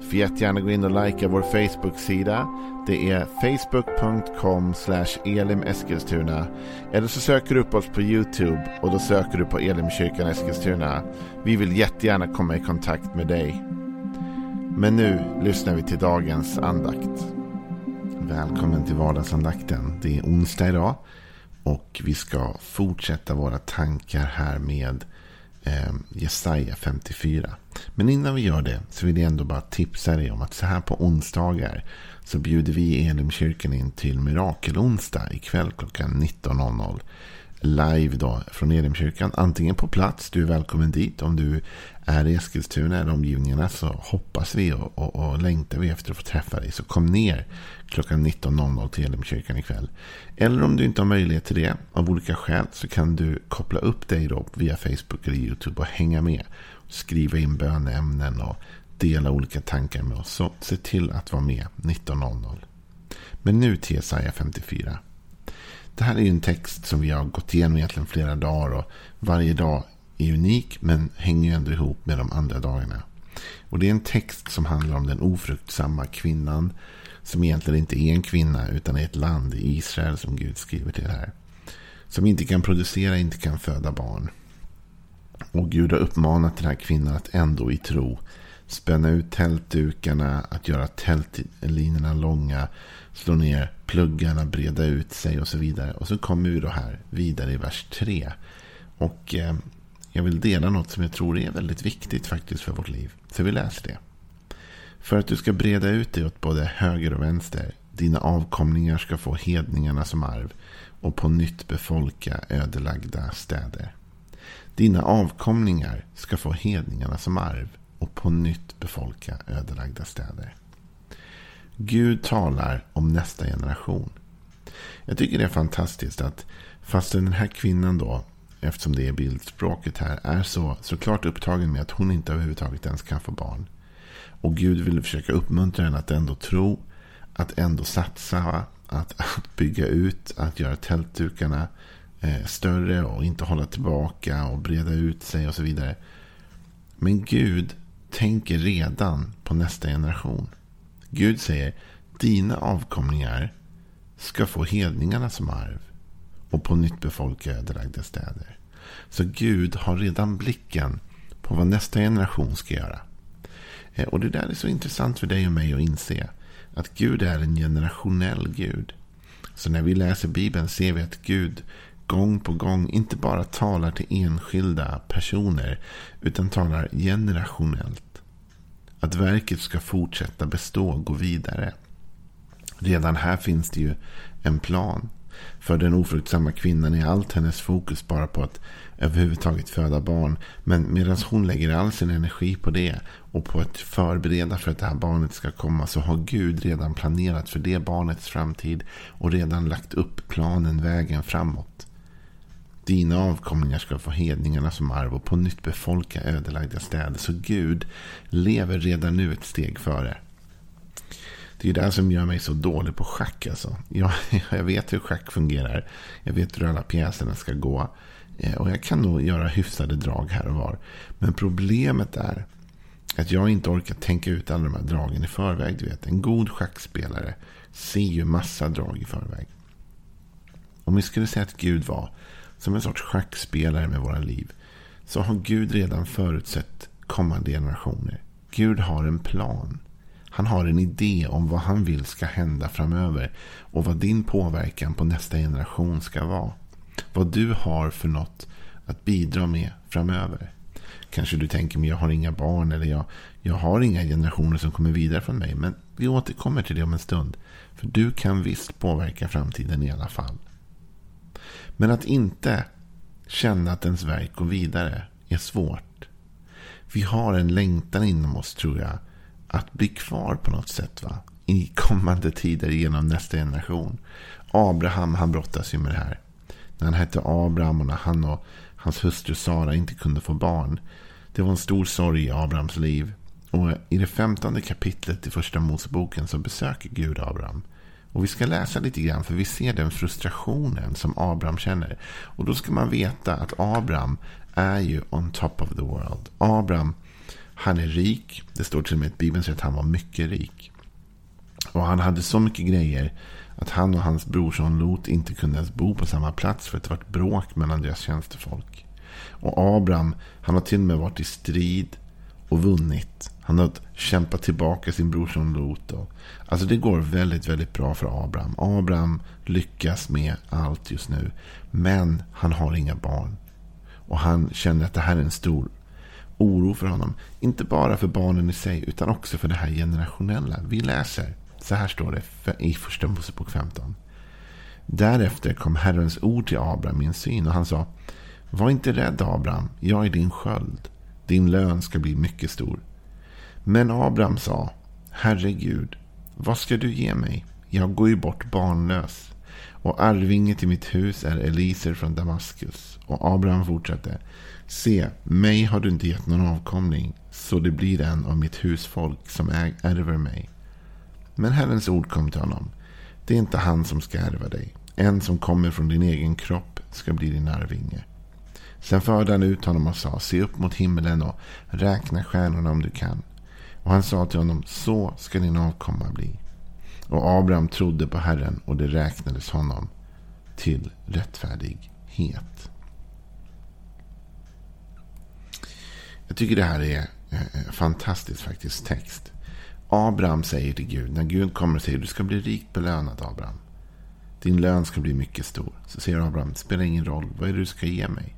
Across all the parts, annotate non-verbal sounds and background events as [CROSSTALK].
Du får jättegärna gå in och likea vår Facebook-sida. Det är facebook.com elimeskilstuna. Eller så söker du upp oss på YouTube och då söker du på Elimkyrkan Eskilstuna. Vi vill jättegärna komma i kontakt med dig. Men nu lyssnar vi till dagens andakt. Välkommen till vardagsandakten. Det är onsdag idag. Och vi ska fortsätta våra tankar här med eh, Jesaja 54. Men innan vi gör det så vill jag ändå bara tipsa dig om att så här på onsdagar så bjuder vi Elimkyrkan in till Mirakelonsdag ikväll klockan 19.00 live då från Elimkyrkan. Antingen på plats, du är välkommen dit. Om du är i Eskilstuna eller omgivningarna så hoppas vi och, och, och längtar vi efter att få träffa dig. Så kom ner klockan 19.00 till Elimkyrkan ikväll. Eller om du inte har möjlighet till det av olika skäl så kan du koppla upp dig då via Facebook eller YouTube och hänga med. Skriva in böneämnen och dela olika tankar med oss. Så se till att vara med 19.00. Men nu till Jesaja 54. Det här är ju en text som vi har gått igenom egentligen flera dagar. Och varje dag är unik men hänger ju ändå ihop med de andra dagarna. Och det är en text som handlar om den ofruktsamma kvinnan. Som egentligen inte är en kvinna utan är ett land i Israel som Gud skriver till här. Som inte kan producera, inte kan föda barn. Och Gud har uppmanat den här kvinnan att ändå i tro spänna ut tältdukarna, att göra tältlinorna långa, slå ner pluggarna, breda ut sig och så vidare. Och så kommer vi då här vidare i vers 3. Och eh, jag vill dela något som jag tror är väldigt viktigt faktiskt för vårt liv. Så vi läser det. För att du ska breda ut dig åt både höger och vänster. Dina avkomlingar ska få hedningarna som arv och på nytt befolka ödelagda städer. Dina avkomlingar ska få hedningarna som arv och på nytt befolka ödelagda städer. Gud talar om nästa generation. Jag tycker det är fantastiskt att fast den här kvinnan då, eftersom det är bildspråket här, är så såklart upptagen med att hon inte överhuvudtaget ens kan få barn. Och Gud vill försöka uppmuntra henne att ändå tro, att ändå satsa, att, att bygga ut, att göra tältdukarna eh, större och inte hålla tillbaka och breda ut sig och så vidare. Men Gud tänker redan på nästa generation. Gud säger dina avkomlingar ska få hedningarna som arv och på nytt befolka ödelagda städer. Så Gud har redan blicken på vad nästa generation ska göra. Eh, och det där är så intressant för dig och mig att inse. Att Gud är en generationell Gud. Så när vi läser Bibeln ser vi att Gud gång på gång inte bara talar till enskilda personer. Utan talar generationellt. Att verket ska fortsätta bestå och gå vidare. Redan här finns det ju en plan. För den ofruktsamma kvinnan är allt hennes fokus bara på att överhuvudtaget föda barn. Men medan hon lägger all sin energi på det och på att förbereda för att det här barnet ska komma så har Gud redan planerat för det barnets framtid och redan lagt upp planen, vägen framåt. Dina avkomlingar ska få hedningarna som arv och på nytt befolka ödelagda städer. Så Gud lever redan nu ett steg före. Det är det som gör mig så dålig på schack. Alltså. Jag, [LAUGHS] jag vet hur schack fungerar. Jag vet hur alla pjäserna ska gå. Eh, och jag kan nog göra hyfsade drag här och var. Men problemet är att jag inte orkar tänka ut alla de här dragen i förväg. Du vet, en god schackspelare ser ju massa drag i förväg. Om vi skulle säga att Gud var som en sorts schackspelare med våra liv. Så har Gud redan förutsett kommande generationer. Gud har en plan. Han har en idé om vad han vill ska hända framöver. Och vad din påverkan på nästa generation ska vara. Vad du har för något att bidra med framöver. Kanske du tänker, men jag har inga barn eller jag, jag har inga generationer som kommer vidare från mig. Men vi återkommer till det om en stund. För du kan visst påverka framtiden i alla fall. Men att inte känna att ens verk går vidare är svårt. Vi har en längtan inom oss tror jag. Att bli kvar på något sätt va? I kommande tider genom nästa generation. Abraham han brottas ju med det här. När han hette Abraham och när han och hans hustru Sara inte kunde få barn. Det var en stor sorg i Abrahams liv. Och i det femtonde kapitlet i första Moseboken så besöker Gud Abraham. Och vi ska läsa lite grann för vi ser den frustrationen som Abraham känner. Och då ska man veta att Abraham är ju on top of the world. Abraham, han är rik. Det står till och med i Bibeln att han var mycket rik. Och han hade så mycket grejer att han och hans brorson Lot inte kunde ens bo på samma plats för att det var ett bråk mellan deras tjänstefolk. Och Abraham, han har till och med varit i strid och vunnit. Han har kämpat tillbaka sin brorson Lot. Alltså det går väldigt, väldigt bra för Abraham. Abraham lyckas med allt just nu. Men han har inga barn. Och han känner att det här är en stor oro för honom. Inte bara för barnen i sig, utan också för det här generationella. Vi läser, så här står det i första Mosebok 15. Därefter kom Herrens ord till Abraham i en syn och han sa Var inte rädd Abraham, jag är din sköld. Din lön ska bli mycket stor. Men Abraham sa Herregud, vad ska du ge mig? Jag går ju bort barnlös. Och arvinge till mitt hus är Eliser från Damaskus. Och Abraham fortsatte. Se, mig har du inte gett någon avkomling. Så det blir en av mitt husfolk som ärver mig. Men Herrens ord kom till honom. Det är inte han som ska ärva dig. En som kommer från din egen kropp ska bli din arvinge. Sen förde han ut honom och sa, se upp mot himlen och räkna stjärnorna om du kan. Och han sa till honom, så ska din avkomma bli. Och Abraham trodde på Herren och det räknades honom till rättfärdighet. Jag tycker det här är en fantastiskt faktiskt text. Abraham säger till Gud, när Gud kommer och säger du ska bli rikt belönad Abraham. Din lön ska bli mycket stor. Så säger Abraham, det spelar ingen roll, vad är det du ska ge mig?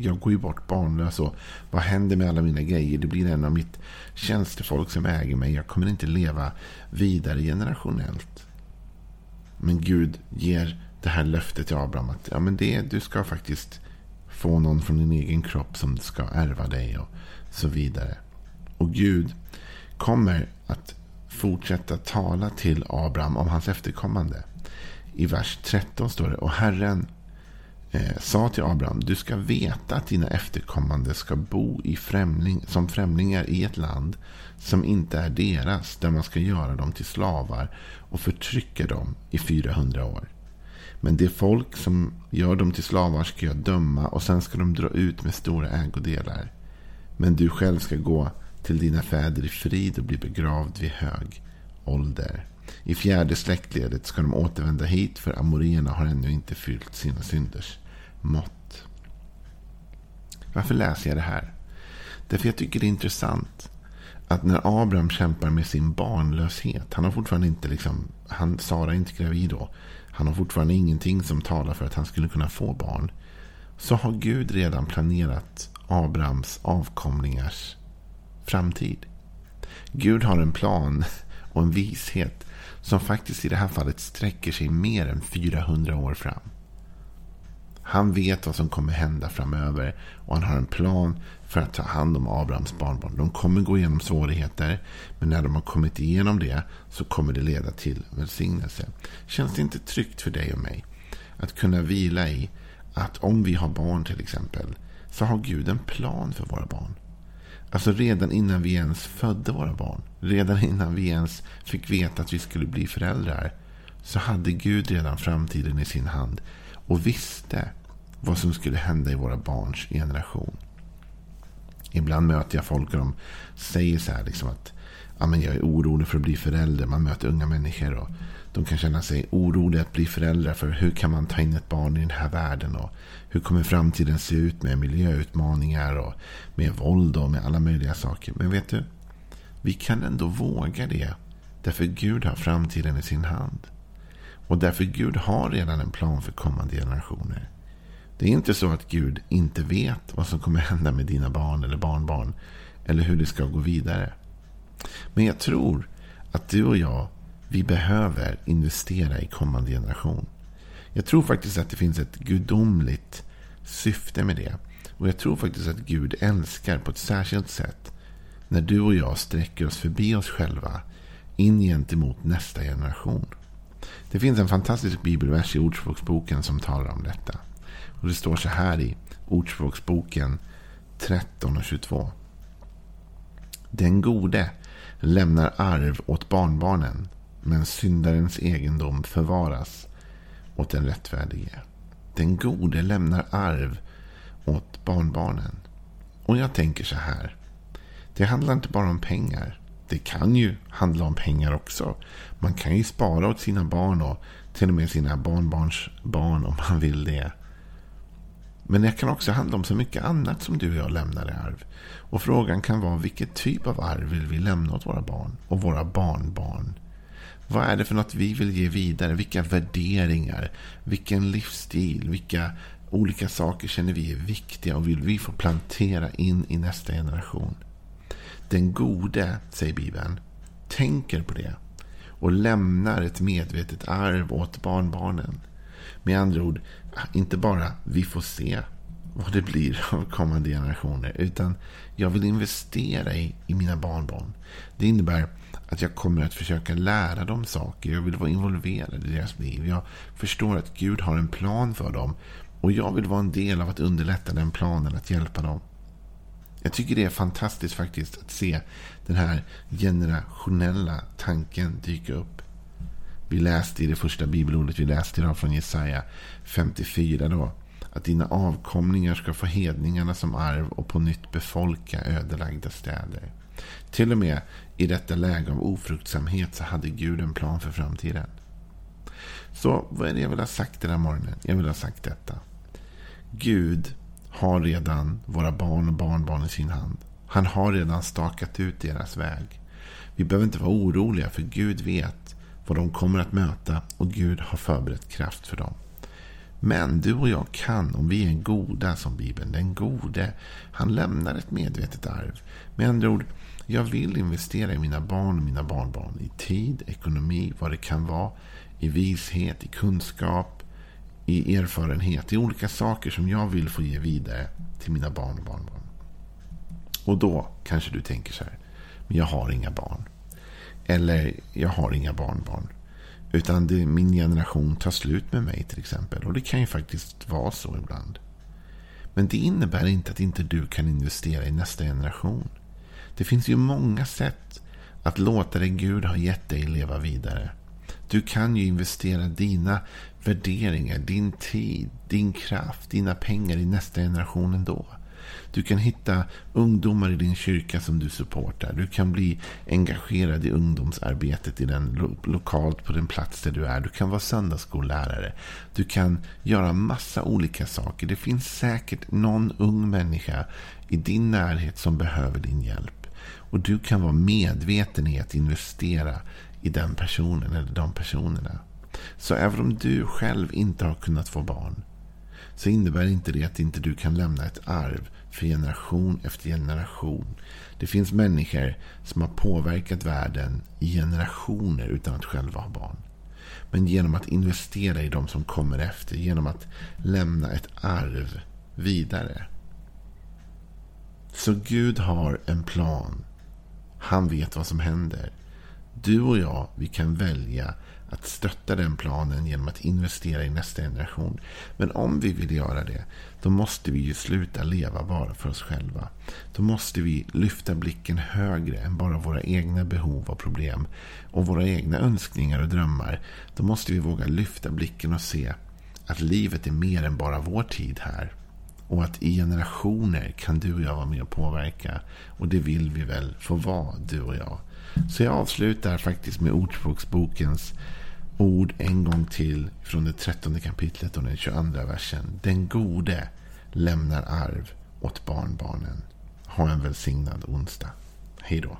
Jag går ju bort barnlös och vad händer med alla mina grejer? Det blir en av mitt tjänstefolk som äger mig. Jag kommer inte leva vidare generationellt. Men Gud ger det här löftet till Abraham att ja, men det, du ska faktiskt få någon från din egen kropp som ska ärva dig och så vidare. Och Gud kommer att fortsätta tala till Abraham om hans efterkommande. I vers 13 står det. Och Herren eh, sa till Abraham. Du ska veta att dina efterkommande ska bo i främling, som främlingar i ett land som inte är deras. Där man ska göra dem till slavar och förtrycka dem i 400 år. Men det folk som gör dem till slavar ska jag döma och sen ska de dra ut med stora ägodelar. Men du själv ska gå till dina fäder i frid och bli begravd vid hög ålder. I fjärde släktledet ska de återvända hit för amorierna har ännu inte fyllt sina synders mått. Varför läser jag det här? Därför jag tycker det är intressant att när Abraham kämpar med sin barnlöshet. Han har fortfarande inte liksom, han, Sara är inte gravid då. Han har fortfarande ingenting som talar för att han skulle kunna få barn. Så har Gud redan planerat Abrahams avkomlingars framtid. Gud har en plan och en vishet som faktiskt i det här fallet sträcker sig mer än 400 år fram. Han vet vad som kommer hända framöver och han har en plan för att ta hand om Abrahams barnbarn. De kommer gå igenom svårigheter men när de har kommit igenom det så kommer det leda till välsignelse. Känns det inte tryggt för dig och mig att kunna vila i att om vi har barn till exempel så har Gud en plan för våra barn. Alltså redan innan vi ens födde våra barn. Redan innan vi ens fick veta att vi skulle bli föräldrar. Så hade Gud redan framtiden i sin hand. Och visste vad som skulle hända i våra barns generation. Ibland möter jag folk och de säger så här liksom att ja, men jag är orolig för att bli förälder. Man möter unga människor och de kan känna sig oroliga att bli föräldrar. För hur kan man ta in ett barn i den här världen? Och hur kommer framtiden se ut med miljöutmaningar och med våld och med alla möjliga saker? Men vet du? Vi kan ändå våga det. Därför Gud har framtiden i sin hand. Och därför Gud har redan en plan för kommande generationer. Det är inte så att Gud inte vet vad som kommer hända med dina barn eller barnbarn. Eller hur det ska gå vidare. Men jag tror att du och jag, vi behöver investera i kommande generation. Jag tror faktiskt att det finns ett gudomligt syfte med det. Och jag tror faktiskt att Gud älskar på ett särskilt sätt när du och jag sträcker oss förbi oss själva in gentemot nästa generation. Det finns en fantastisk bibelvers i Ordspråksboken som talar om detta. Och det står så här i Ordspråksboken 13 och 22. Den gode lämnar arv åt barnbarnen, men syndarens egendom förvaras åt den rättfärdige. Den gode lämnar arv åt barnbarnen. Och jag tänker så här. Det handlar inte bara om pengar. Det kan ju handla om pengar också. Man kan ju spara åt sina barn och till och med sina barnbarns barn om man vill det. Men det kan också handla om så mycket annat som du och jag lämnar i arv. Och frågan kan vara vilket typ av arv vill vi lämna åt våra barn och våra barnbarn? Vad är det för något vi vill ge vidare? Vilka värderingar? Vilken livsstil? Vilka olika saker känner vi är viktiga och vill vi få plantera in i nästa generation? Den gode, säger Bibeln, tänker på det och lämnar ett medvetet arv åt barnbarnen. Med andra ord, inte bara vi får se vad det blir av kommande generationer. Utan jag vill investera i, i mina barnbarn. Det innebär att jag kommer att försöka lära dem saker. Jag vill vara involverad i deras liv. Jag förstår att Gud har en plan för dem. Och jag vill vara en del av att underlätta den planen, att hjälpa dem. Jag tycker det är fantastiskt faktiskt att se den här generationella tanken dyka upp. Vi läste i det första bibelordet vi läste idag från Jesaja 54 då. Att dina avkomlingar ska få hedningarna som arv och på nytt befolka ödelagda städer. Till och med i detta läge av ofruktsamhet så hade Gud en plan för framtiden. Så vad är det jag vill ha sagt den här morgonen? Jag vill ha sagt detta. Gud har redan våra barn och barnbarn i sin hand. Han har redan stakat ut deras väg. Vi behöver inte vara oroliga för Gud vet vad de kommer att möta och Gud har förberett kraft för dem. Men du och jag kan, om vi är goda som Bibeln, den gode, han lämnar ett medvetet arv. Med andra ord, jag vill investera i mina barn och mina barnbarn. I tid, ekonomi, vad det kan vara. I vishet, i kunskap, i erfarenhet. I olika saker som jag vill få ge vidare till mina barn och barnbarn. Och då kanske du tänker så här. Men jag har inga barn. Eller jag har inga barnbarn. Utan det, min generation tar slut med mig till exempel. Och det kan ju faktiskt vara så ibland. Men det innebär inte att inte du kan investera i nästa generation. Det finns ju många sätt att låta det Gud har gett dig leva vidare. Du kan ju investera dina värderingar, din tid, din kraft, dina pengar i nästa generation ändå. Du kan hitta ungdomar i din kyrka som du supportar. Du kan bli engagerad i ungdomsarbetet i den, lo lokalt på den plats där du är. Du kan vara söndagsskollärare. Du kan göra massa olika saker. Det finns säkert någon ung människa i din närhet som behöver din hjälp. Och du kan vara medveten i att investera i den personen eller de personerna. Så även om du själv inte har kunnat få barn så innebär inte det att inte du kan lämna ett arv för generation efter generation. Det finns människor som har påverkat världen i generationer utan att själva ha barn. Men genom att investera i de som kommer efter, genom att lämna ett arv vidare. Så Gud har en plan. Han vet vad som händer. Du och jag, vi kan välja att stötta den planen genom att investera i nästa generation. Men om vi vill göra det, då måste vi ju sluta leva bara för oss själva. Då måste vi lyfta blicken högre än bara våra egna behov och problem och våra egna önskningar och drömmar. Då måste vi våga lyfta blicken och se att livet är mer än bara vår tid här. Och att i generationer kan du och jag vara med och påverka. Och det vill vi väl få vara, du och jag. Så jag avslutar faktiskt med Ordspråksbokens ord en gång till från det trettonde kapitlet och den 22 versen. Den gode lämnar arv åt barnbarnen. Ha en välsignad onsdag. Hej då.